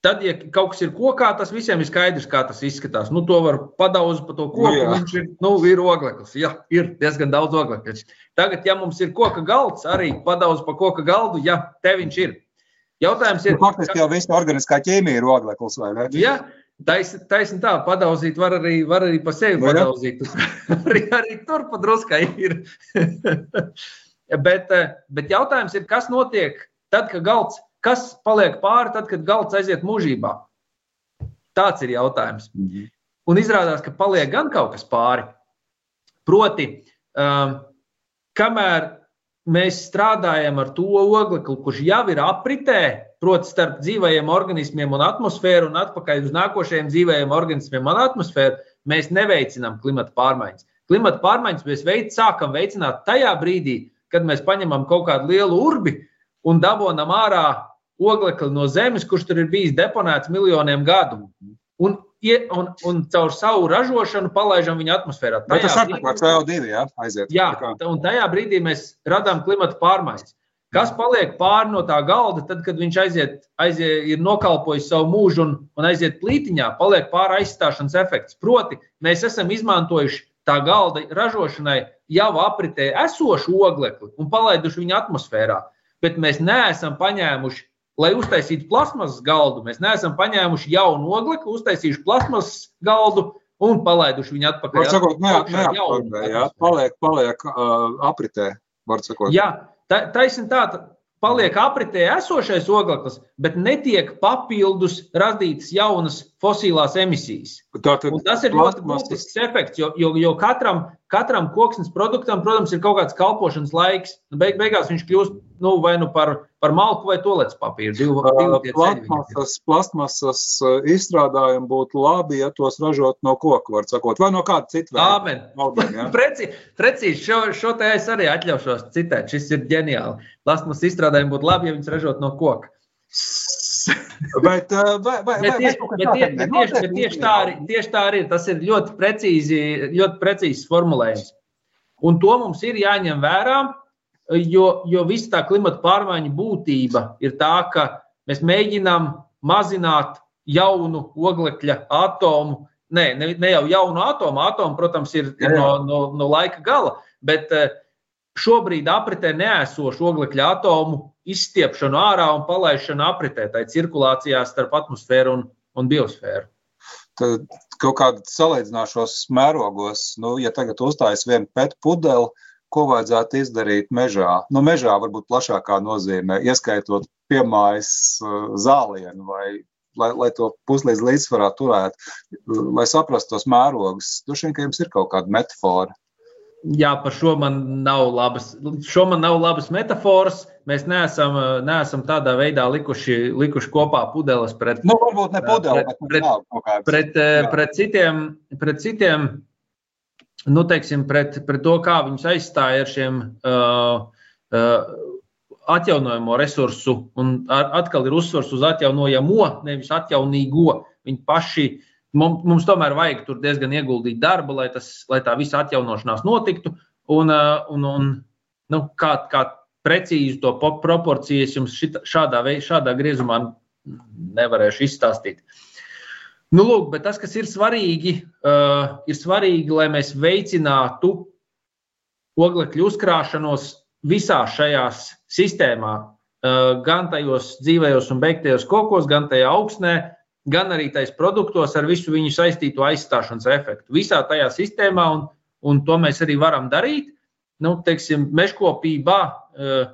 Speaker 4: Tad, ja kaut kas ir kokā, tas visiem ir skaidrs, kā tas izskatās. Nu, to var padauzīt pa to koku. Nu, viņš ir, nu, ir ogleklis. Jā, ir diezgan daudz oglekļa. Tagad, ja mums ir koka galds, arī padauzīt pa koka galdu, ja te viņš ir. Jautājums ir,
Speaker 3: nu, faktiski jau visa organiskā ķīmija ir ogleklis, vai ne?
Speaker 4: Jā, taisni tais tā, padauzīt var arī, var arī pa sevi vai padauzīt. arī, arī tur pa druskai ir. bet, bet jautājums ir, kas notiek tad, kad galds Kas paliek pāri tad, kad galds aiziet mūžībā? Tāds ir jautājums. Mhm. Un izrādās, ka paliek gan kaut kas pāri. Proti, um, kamēr mēs strādājam ar to oglekli, kurš jau ir apritē, proti, starp dzīvajiem organismiem un atmosfēru, un atpakaļ uz nākošajiem dzīvajiem organismiem un atmosfēru, mēs neveicinām klimata pārmaiņas. Klimata pārmaiņas mēs veic, sākam veicināt tajā brīdī, kad mēs paņemam kaut kādu lielu urbi un dabonam ārā oglekli no zemes, kurš tur ir bijis deponēts miljoniem gadu. Un, un, un caur savu ražošanu palaidām viņu atmosfērā.
Speaker 3: Bet tas kā CO2, jā, aiziet.
Speaker 4: Jā, un tajā brīdī mēs radām klimata pārmaiņas. Kas paliek pāri no tā galda, tad, kad viņš aiziet, aiziet ir nokalpojis savu mūžu un, un aiziet plītiņā, paliek pāri aizstāšanas efekts. Proti, mēs esam izmantojuši tā galda ražošanai jau apritē esošu oglekli un palaiduši viņu atmosfērā, bet mēs neesam paņēmuši lai uztaisītu plasmasas galdu, mēs neesam paņēmuši jaunu oglekli, uztaisījuši plasmasas galdu un palaiduši viņu atpakaļ.
Speaker 3: Var sakot, neapstrādē, jā, paliek, paliek uh, apritē, sakot.
Speaker 4: Jā, ta, taisn tā, paliek apritē esošais ogleklis, bet netiek papildus radītas jaunas fosilās emisijas.
Speaker 3: Tātad,
Speaker 4: un tas ir ļoti būtisks efekts, jo, jo, jo katram, katram koksnes produktam, protams, ir kaut kāds kalpošanas laiks. Beig, beigās viņš kļūst nu, vai nu par, par malku vai toaletes papīru. Divu, divu
Speaker 3: plastmasas, plastmasas izstrādājumi būtu labi, ja tos ražot no koka, var sakot, vai no kāda cita
Speaker 4: veida. Ja? Preci, precīzi šo, šo te es arī atļaušos citēt. Šis ir ģeniāli. Plasmasas izstrādājumi būtu labi, ja viņas ražot no koka.
Speaker 3: bet, vai, vai, bet, tieši,
Speaker 4: vai, bet, tieši, bet, tieši, bet tieši, tā arī, tieši tā arī tas ir ļoti precīzi, ļoti precīzs formulējums. Un to mums ir jāņem vērā, jo, jo visa tā klimata pārmaiņu būtība ir tā, ka mēs mēģinām mazināt jaunu oglekļa atomu. Nē, ne, ne jau jaunu atomu. Atomu, protams, ir, ir no, no, no laika gala, bet eh, šobrīd apritē neesošu oglekļa atomu izstiepšanu ārā un palaišanu apritē, tai cirkulācijā starp atmosfēru un, un biosfēru.
Speaker 3: Tad kaut kādā salīdzināšos mērogos, nu, ja tagad uzstājas viena pēta pudele, ko vajadzētu izdarīt mežā. Nu, mežā varbūt plašākā nozīmē, ieskaitot piemājas uh, zālienu vai lai, lai to puslīdz līdzsvarā turētu, lai saprastu tos mērogus. Droši vien, ka jums ir kaut kāda metafora.
Speaker 4: Jā, par šo man nav labas, šo man nav labas metaforas. Mēs neesam, neesam tādā veidā likuši, likuši kopā pudeles pret,
Speaker 3: nu, varbūt ne pudeli, pret,
Speaker 4: bet pret, pret, pret, pret, citiem, pret citiem nu, teiksim, pret, pret to, kā viņus aizstāja ar šiem uh, uh, atjaunojamo resursu, un ar, atkal ir uzsvars uz atjaunojamo, nevis atjaunīgo. Viņi paši mums, mums tomēr vajag tur diezgan ieguldīt darbu, lai, tas, lai tā visa atjaunošanās notiktu. Un, uh, un, un nu, kā, kā precīzi to proporcijas jums šitā, šādā, veidā, šādā griezumā nevarēšu izstāstīt. Uh, Nu, lūk, bet tas, kas ir svarīgi, uh, ir svarīgi, lai mēs veicinātu oglekļu uzkrāšanos visā šajās sistēmā, uh, gan tajos dzīvajos un beigtajos kokos, gan tajā augsnē, gan arī tajos produktos ar visu viņu saistīto aizstāšanas efektu. Visā tajā sistēmā, un, un to mēs arī varam darīt. Nu, teiksim, mežkopībā uh,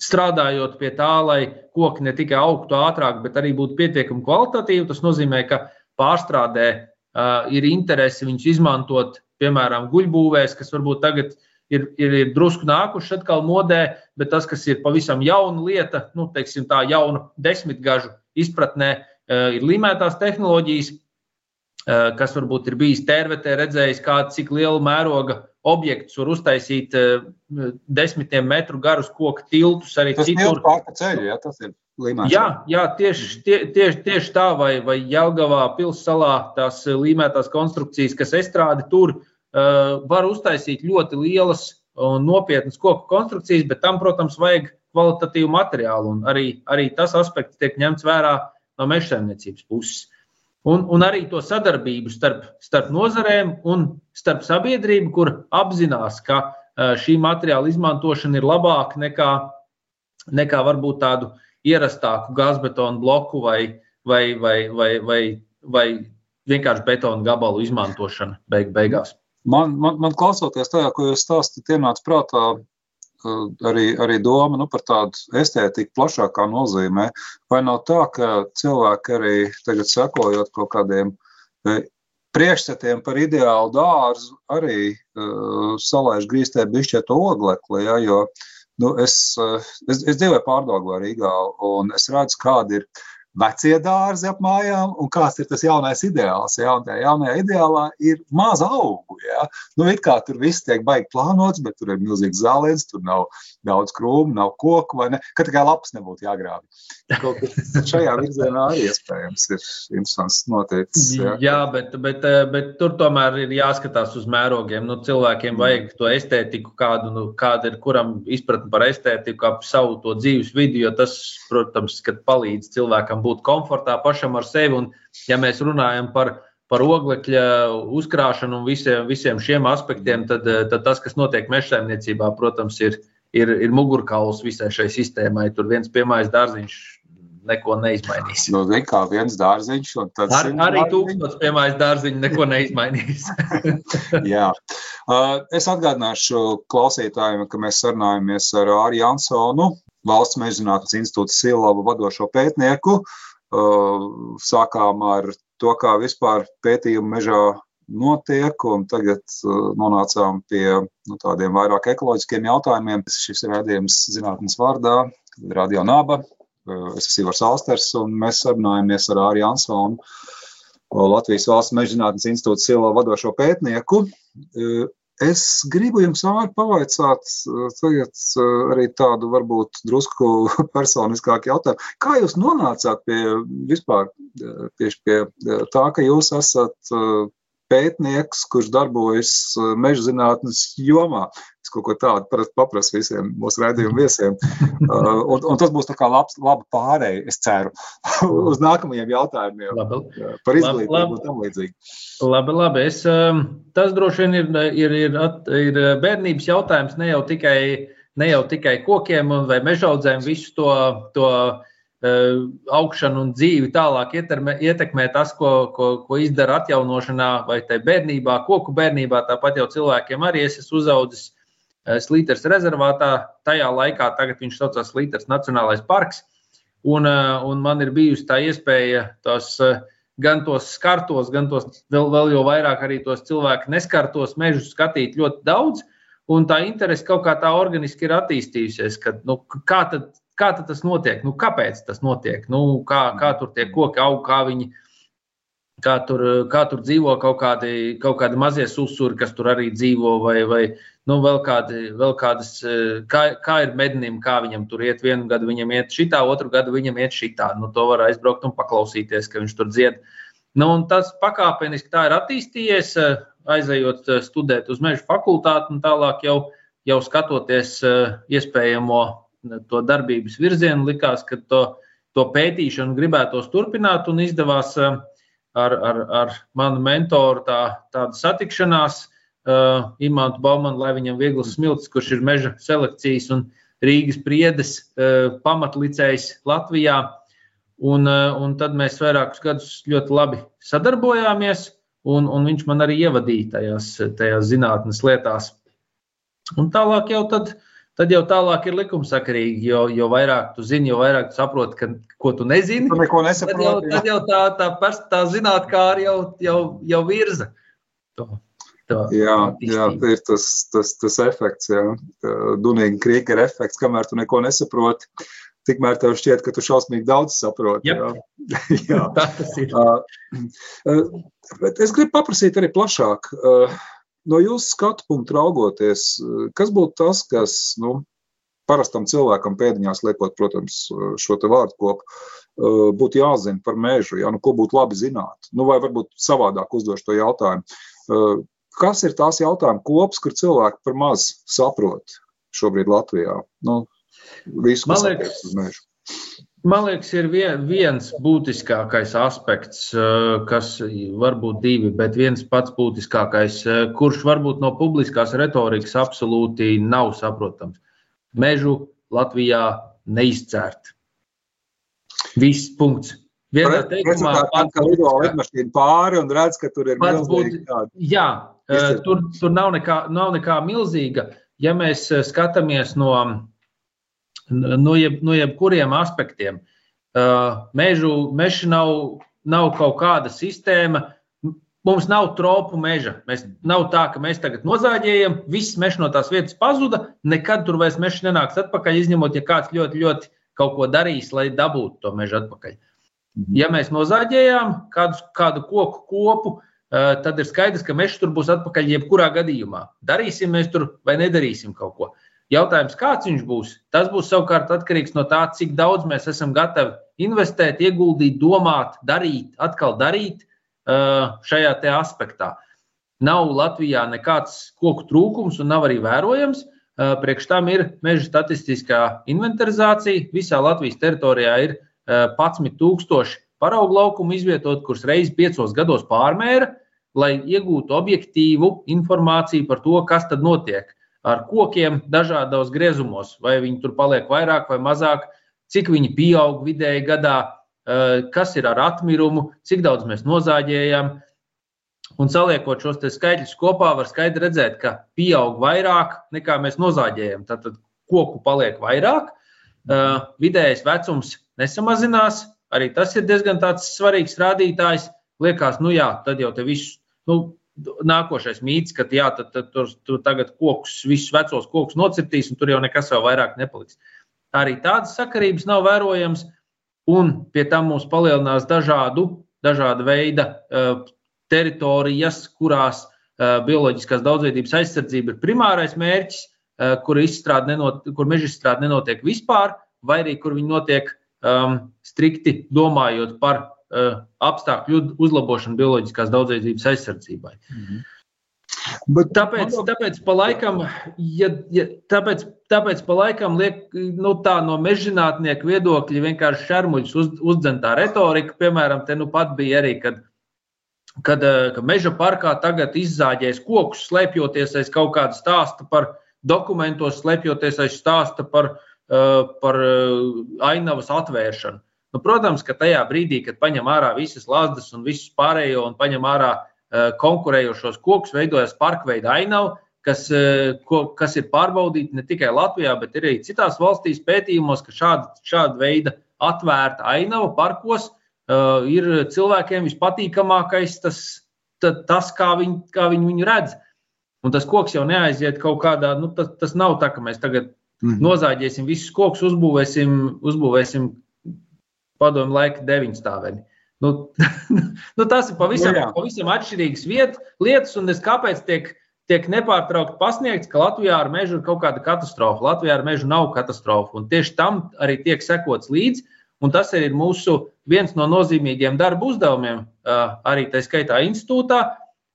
Speaker 4: strādājot pie tā, lai koki ne tikai augtu ātrāk, bet arī būtu pietiekami kvalitatīvi. Tas nozīmē, ka pārstrādē uh, ir interese viņus izmantot, piemēram, guļbūvēs, kas varbūt tagad ir, ir, ir drusku nākuši atkal modē, bet tas, kas ir pavisam jauna lieta, nu, teiksim, tā jauna desmitgažu izpratnē, uh, ir līmētās tehnoloģijas, uh, kas varbūt ir bijis tērvetē redzējis, kā cik liela mēroga objektus, var uztaisīt uh, desmitiem metru garus koku tiltus. Arī
Speaker 3: tas
Speaker 4: citur.
Speaker 3: Ceļu, ja, tas ir. līmēts.
Speaker 4: Jā, jā tieši, tie, tieši, tieši tā, vai, vai Jelgavā pilssalā tās līmētās konstrukcijas, kas estrādi tur, uh, var uztaisīt ļoti lielas un nopietnas koku konstrukcijas, bet tam, protams, vajag kvalitatīvu materiālu. Un arī, arī tas aspekts tiek ņemts vērā no mežsaimniecības puses. Un, un arī to sadarbību starp, starp nozarēm un starp sabiedrību, kur apzinās, ka šī materiāla izmantošana ir labāka nekā, nekā varbūt tādu ierastāku gazbetonu bloku vai, vai, vai, vai, vai, vai vienkārši betonu gabalu izmantošana beig, beigās.
Speaker 3: Man, man, man klausoties tajā, ko jūs stāstāt, ienāca prātā arī, arī doma nu, par tādu estētiku plašākā nozīmē. Vai nav tā, ka cilvēki arī tagad sekojot kaut kādiem e, priekšstatiem par ideālu dārzu, arī uh, salaiž grīstē bišķieto oglekli, ja, jo nu, es, es, es dzīvoju pārdagvā Rīgā, un es redzu, kādi ir vecie dārzi ap mājām, un kāds ir tas jaunais ideāls. Ja? Un tajā jaunajā ideālā ir maza augu. Ja? Nu, it kā tur viss tiek baigi plānots, bet tur ir milzīgs zālēns, tur nav daudz krūmu, nav koku, vai ne? Ka tikai lapas nebūtu kas šajā virzienā arī iespējams ir interesants noticis.
Speaker 4: Ja? Jā, bet, bet, bet tur tomēr ir jāskatās uz mērogiem. Nu, cilvēkiem mm. vajag to estētiku, kādu, nu, kāda ir kuram izpratne par estētiku, ap savu to dzīves vidi, jo tas, protams, palīdz cilvēkam būt komfortā pašam ar sevi. Un, ja mēs runājam par, par oglekļa uzkrāšanu un visiem, visiem šiem aspektiem, tad, tad tas, kas notiek mežsaimniecībā, protams, ir, ir, ir mugurkauls visai šai sistēmai. Tur viens piemājas dārziņš neko neizmainīs.
Speaker 3: Nu, ne kā viens dārziņš, un tas
Speaker 4: Ar, arī tūkstots piemājas dārziņš neko neizmainīs.
Speaker 3: Jā. Uh, es atgādināšu klausītājiem, ka mēs sarunājamies ar Āriju Jansonu, Valsts mežzinātnes institūta Silava vadošo pētnieku. Uh, sākām ar to, kā vispār pētījumi mežā notiek, un tagad uh, nonācām pie nu, tādiem vairāk ekoloģiskiem jautājumiem. Šis ir redzējums zinātnes vārdā, Radio Naba. Uh, es esmu Ivars Alsters, un mēs sarunājamies ar Āriju Ansonu, Latvijas Valsts mežzinātnes institūta Silava vadošo pētnieku. Es gribu jums ātri pavaicāt eh, tagad eh, arī tādu varbūt drusku personiskāku jautājumu. Kā jūs nonācāt pie vispār eh, tieši pie tā, ka jūs esat pētnieks, kurš darbojas meža zinātnes jomā. Es kaut ko tādu parasti paprasu visiem mūsu raidījumu viesiem. Uh, un, un tas būs tā kā labs, laba pārēja, es ceru, uz nākamajiem jautājumiem labi. par izglītību un tam līdzīgi.
Speaker 4: Labi, labi. Es, um, tas droši vien ir, ir, ir, ir bērnības jautājums ne jau tikai, ne jau tikai kokiem vai mežaudzēm, visu to, to Eh, augšanu un dzīvi tālāk ietekmē, tas, ko, ko, ko izdara atjaunošanā vai bērnībā, koku bērnībā. Tāpat jau cilvēkiem arī es esmu uzaudzis Slīters rezervātā. Tajā laikā viņš saucās Slīters Nacionālais parks. Un, eh, un man ir bijusi tā iespēja tos, gan tos skartos, gan tos vēl, vēl jau vairāk arī tos cilvēku neskartos mežus skatīt ļoti daudz. Un tā interese kaut kā tā organiski ir attīstījusies, ka nu, kā tad Kā tas notiek? Nu, kāpēc tas notiek? Nu, kā, kā tur tie koki aug, kā viņi kā tur, kā tur dzīvo kaut kādi, kaut kādi mazie susuri, kas tur arī dzīvo, vai, vai nu, vēl, kādi, vēl kādas, kā, kā ir mednim, kā viņam tur iet. Vienu gadu viņam iet šitā, otru gadu viņam iet šitā. Nu, to var aizbraukt un paklausīties, ka viņš tur dzied. Nu, tas pakāpeniski tā ir attīstījies, aizejot studēt uz meža fakultāti un tālāk jau, jau skatoties iespējamo to darbības virzienu, likās, ka to, to pētīšanu gribētos turpināt un izdevās eh, ar, ar, ar manu mentoru tā, tāda satikšanās. Uh, Imantu Baumanu, lai viņam viegls smilts, kurš ir meža selekcijas un Rīgas priedes uh, pamatlicējs Latvijā. Un, uh, un tad mēs vairākus gadus ļoti labi sadarbojāmies, un, un viņš man arī ievadīja tajās, tajās zinātnes lietās. Un tālāk jau tad uh, tad jau tālāk ir likumsakarīgi. Jo, jo vairāk tu zini, jo vairāk tu saproti, ka, ko tu nezini.
Speaker 3: Tu neko nesaproti.
Speaker 4: Tad jau, tad jau tā, tā, tā, tā zinātnē jau, jau, jau virza. To.
Speaker 3: To jā, jā, tā ir tas, tas, tas efekts, jā. Dunīgi krīkera efekts, kamēr tu neko nesaproti. Tikmēr tev šķiet, ka tu šausmīgi daudz saproti.
Speaker 4: Jā, jā. tā tas ir. Uh,
Speaker 3: uh, es gribu paprasīt arī plašāk. Uh, no jūsu skatu punktu raugoties, kas būtu tas, kas nu, parastam cilvēkam pēdiņās liekot, protams, šo te vārdu kopu, būtu jāzina par mežu, ja, nu, ko būtu labi zināt. Nu, vai varbūt savādāk uzdošu to jautājumu. Kas ir tās jautājuma kops, kur cilvēki par maz saprot šobrīd Latvijā? Nu, visu, kas attiecas uz mežu.
Speaker 4: Man liekas, ir viens būtiskākais aspekts, kas varbūt divi, bet viens pats būtiskākais, kurš varbūt no publiskās retorikas absolūti nav saprotams. Mežu Latvijā neizcērt. Viss punkts.
Speaker 3: Vienā teikumā, ka lido lidmašīna pāri un redz, ka tur ir
Speaker 4: milzīgi tādi. Jā, tur, tur nav, nekā, nav nekā milzīga. Ja mēs skatāmies no no, jeb, no jebkuriem aspektiem. Uh, mežu, meža nav, nav kaut kāda sistēma. Mums nav tropu meža. Mēs, nav tā, ka mēs tagad nozāģējam, viss mežs no tās vietas pazuda, nekad tur vairs mežs nenāks atpakaļ, izņemot, ja kāds ļoti, ļoti kaut ko darīs, lai dabūtu to mežu atpakaļ. Ja mēs nozāģējām kādu, kādu koku kopu, uh, tad ir skaidrs, ka mežs tur būs atpakaļ jebkurā gadījumā. Darīsim mēs tur vai nedarīsim kaut ko. Jautājums, kāds viņš būs, tas būs savukārt atkarīgs no tā, cik daudz mēs esam gatavi investēt, ieguldīt, domāt, darīt, atkal darīt uh, šajā aspektā. Nav Latvijā nekāds koku trūkums un nav arī vērojams. Uh, priekš tam ir meža statistiskā inventarizācija. Visā Latvijas teritorijā ir 11,000 uh, paraugu laukumu izvietot, kurus reizes piecos gados pārmēra, lai iegūtu objektīvu informāciju par to, kas tad notiek ar kokiem dažādos griezumos, vai viņi tur paliek vairāk vai mazāk, cik viņi pieaug vidēji gadā, eh, kas ir ar atmirumu, cik daudz mēs nozāģējam. Un saliekot šos skaitļus kopā, var skaidri redzēt, ka pieaug vairāk nekā mēs nozāģējam. Tātad koku paliek vairāk, eh, vidējais vecums nesamazinās. Arī tas ir diezgan svarīgs rādītājs. Liekas, nu jā, tad jau te viss nu, nākošais mīts, ka jā, tad, tad tur, tur tagad kokus, visus vecos kokus nocirtīs, un tur jau nekas vēl vairāk nepaliks. Arī tādas sakarības nav vērojams, un pie tam mums palielinās dažādu, dažāda veida uh, teritorijas, kurās uh, bioloģiskās daudzveidības aizsardzība ir primārais mērķis, uh, kur, nenot, kur meža izstrāde nenotiek vispār, vai arī kur viņi notiek um, strikti domājot par apstākļu uzlabošanu bioloģiskās daudzveidības aizsardzībai. Mhm. Bet, tāpēc, tāpēc, pa laikam, ja, ja, tāpēc, tāpēc pa laikam liek, nu, tā no mežģinātnieku viedokļa vienkārši šarmuļus uz, uzdzentā retorika. Piemēram, te nu pat bija arī, kad, kad, uh, kad meža parkā tagad izzāģēs kokus, slēpjoties aiz kaut kāda stāsta par dokumentos, slēpjoties aiz stāsta par, uh, par ainavas atvēršanu. Nu, protams, ka tajā brīdī, kad paņem ārā visas lazdas un visus pārējo un paņem ārā uh, konkurējošos kokus, veidojas parkveida ainava, kas, uh, ko, kas ir pārbaudīta ne tikai Latvijā, bet arī citās valstīs pētījumos, ka šāda, šāda veida atvērta ainava parkos uh, ir cilvēkiem vispatīkamākais tas, tas kā, viņi, kā viņi viņu redz. Un tas koks jau neaiziet kaut kādā, nu, tas, tas nav tā, ka mēs tagad mm. nozāģēsim visus kokus, uzbūvēsim, uzbūvēsim padomu laika deviņstāveni. Nu, nu, tas ir pavisam, nu, pavisam atšķirīgs viet, lietas, un es kāpēc tiek, tiek nepārtraukti pasniegts, ka Latvijā ar mežu ir kaut kāda katastrofa. Latvijā ar mežu nav katastrofa, un tieši tam arī tiek sekots līdzi. Un tas ir mūsu viens no nozīmīgiem darba uzdevumiem, arī tā skaitā institūtā,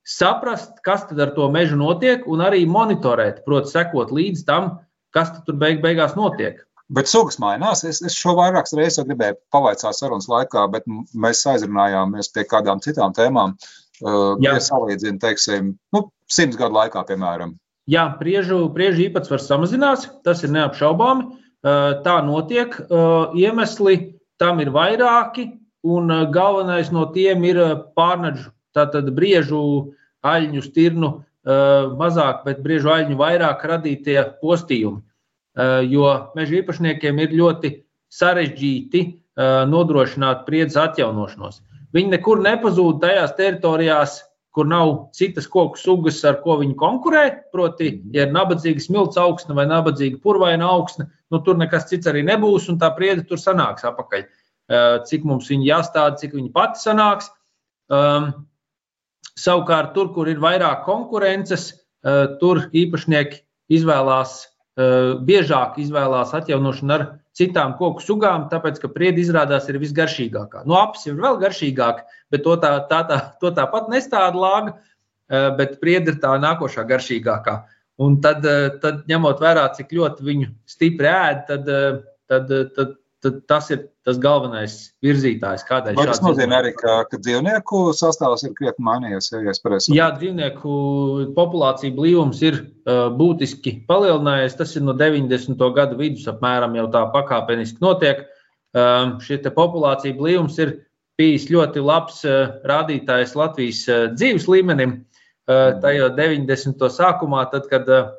Speaker 4: saprast, kas tad ar to mežu notiek, un arī monitorēt, proti, sekot līdzi tam, kas tur beig beigās notiek.
Speaker 3: Bet sugas mainās. Es, es šo vairākas reizes gribēju pavaicāt sarunas laikā, bet mēs aizrunājāmies pie kādām citām tēmām. Uh, ja salīdzinām, teiksim, nu, simts gadu laikā, piemēram.
Speaker 4: Jā, priežu, priežu īpatsvars samazinās, tas ir neapšaubāmi. Uh, tā notiek. Uh, iemesli tam ir vairāki, un uh, galvenais no tiem ir uh, pārnaģu, tātad briežu, aļņu, stirnu uh, mazāk, bet briežu aļņu vairāk radītie postījumi. Eh, jo meža īpašniekiem ir ļoti sarežģīti eh, nodrošināt priedzes atjaunošanos. Viņi nekur nepazūd tajās teritorijās, kur nav citas koku sugas, ar ko viņi konkurē. Proti, ja ir nabadzīga smilts augsne vai nabadzīga purvaina augsne, nu, tur nekas cits arī nebūs, un tā priede tur sanāks apakaļ. Eh, cik mums viņi jāstāda, cik viņi pati sanāks. Um, savukārt, tur, kur ir vairāk konkurences, uh, tur īpašnieki izvēlās biežāk izvēlās atjaunošanu ar citām koku sugām, tāpēc, ka priedi izrādās ir visgaršīgākā. Nu, apsi ir vēl garšīgāk, bet to, tā, tā, tā, to tāpat nestāda lāga, bet priedi ir tā nākošā garšīgākā. Un tad, tad ņemot vērā, cik ļoti viņu stipri ēd, tad, tad, tad, tad tas ir tas galvenais virzītājs.
Speaker 3: Vai tas nozīmē arī, ka, ka dzīvnieku sastāvs ir krietni mainījies? Ja
Speaker 4: Jā, dzīvnieku populācija blīvums ir uh, būtiski palielinājies. Tas ir no 90. gada vidus apmēram jau tā pakāpeniski notiek. Um, Šī populācija blīvums ir bijis ļoti labs uh, rādītājs Latvijas uh, dzīves līmenim. Uh, tajā 90. sākumā, tad, kad uh,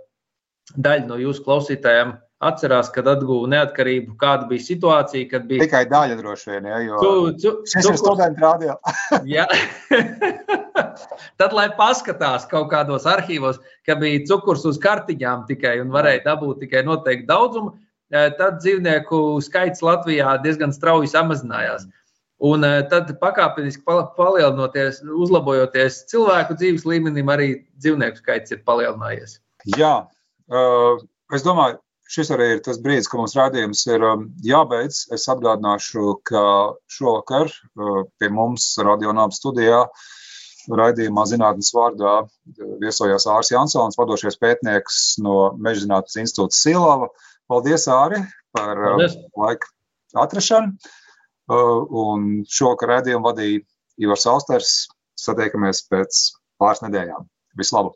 Speaker 4: daļa no jūsu klausītājiem atcerās, kad atguva neatkarību, kāda bija situācija. Bija...
Speaker 3: Tikai daļa droši vien, ja, jo tu, tu, šis ir students rādio.
Speaker 4: Tad, lai paskatās kaut kādos arhīvos, ka bija cukurs uz kartiņām tikai un varēja dabūt tikai noteiktu daudzumu, eh, tad dzīvnieku skaits Latvijā diezgan strauji samazinājās. Un eh, tad pakāpeniski palielinoties, uzlabojoties cilvēku dzīves līmenim, arī dzīvnieku skaits ir palielinājies.
Speaker 3: Jā, uh, es domāju, šis arī ir tas brīdis, kad mums rādījums ir um, jābeidz. Es atgādināšu, ka šovakar uh, pie mums radionāba studijā raidījumā zinātnes vārdā uh, viesojās Ārs Jansons, vadošais pētnieks no Meža zinātnes institūta Silava. Paldies, Āri, par um, Paldies. laiku atrašanu. Uh, un šovakar raidījumu vadīja Ivars Austers. Satiekamies pēc pāris nedēļām. Vislabāk!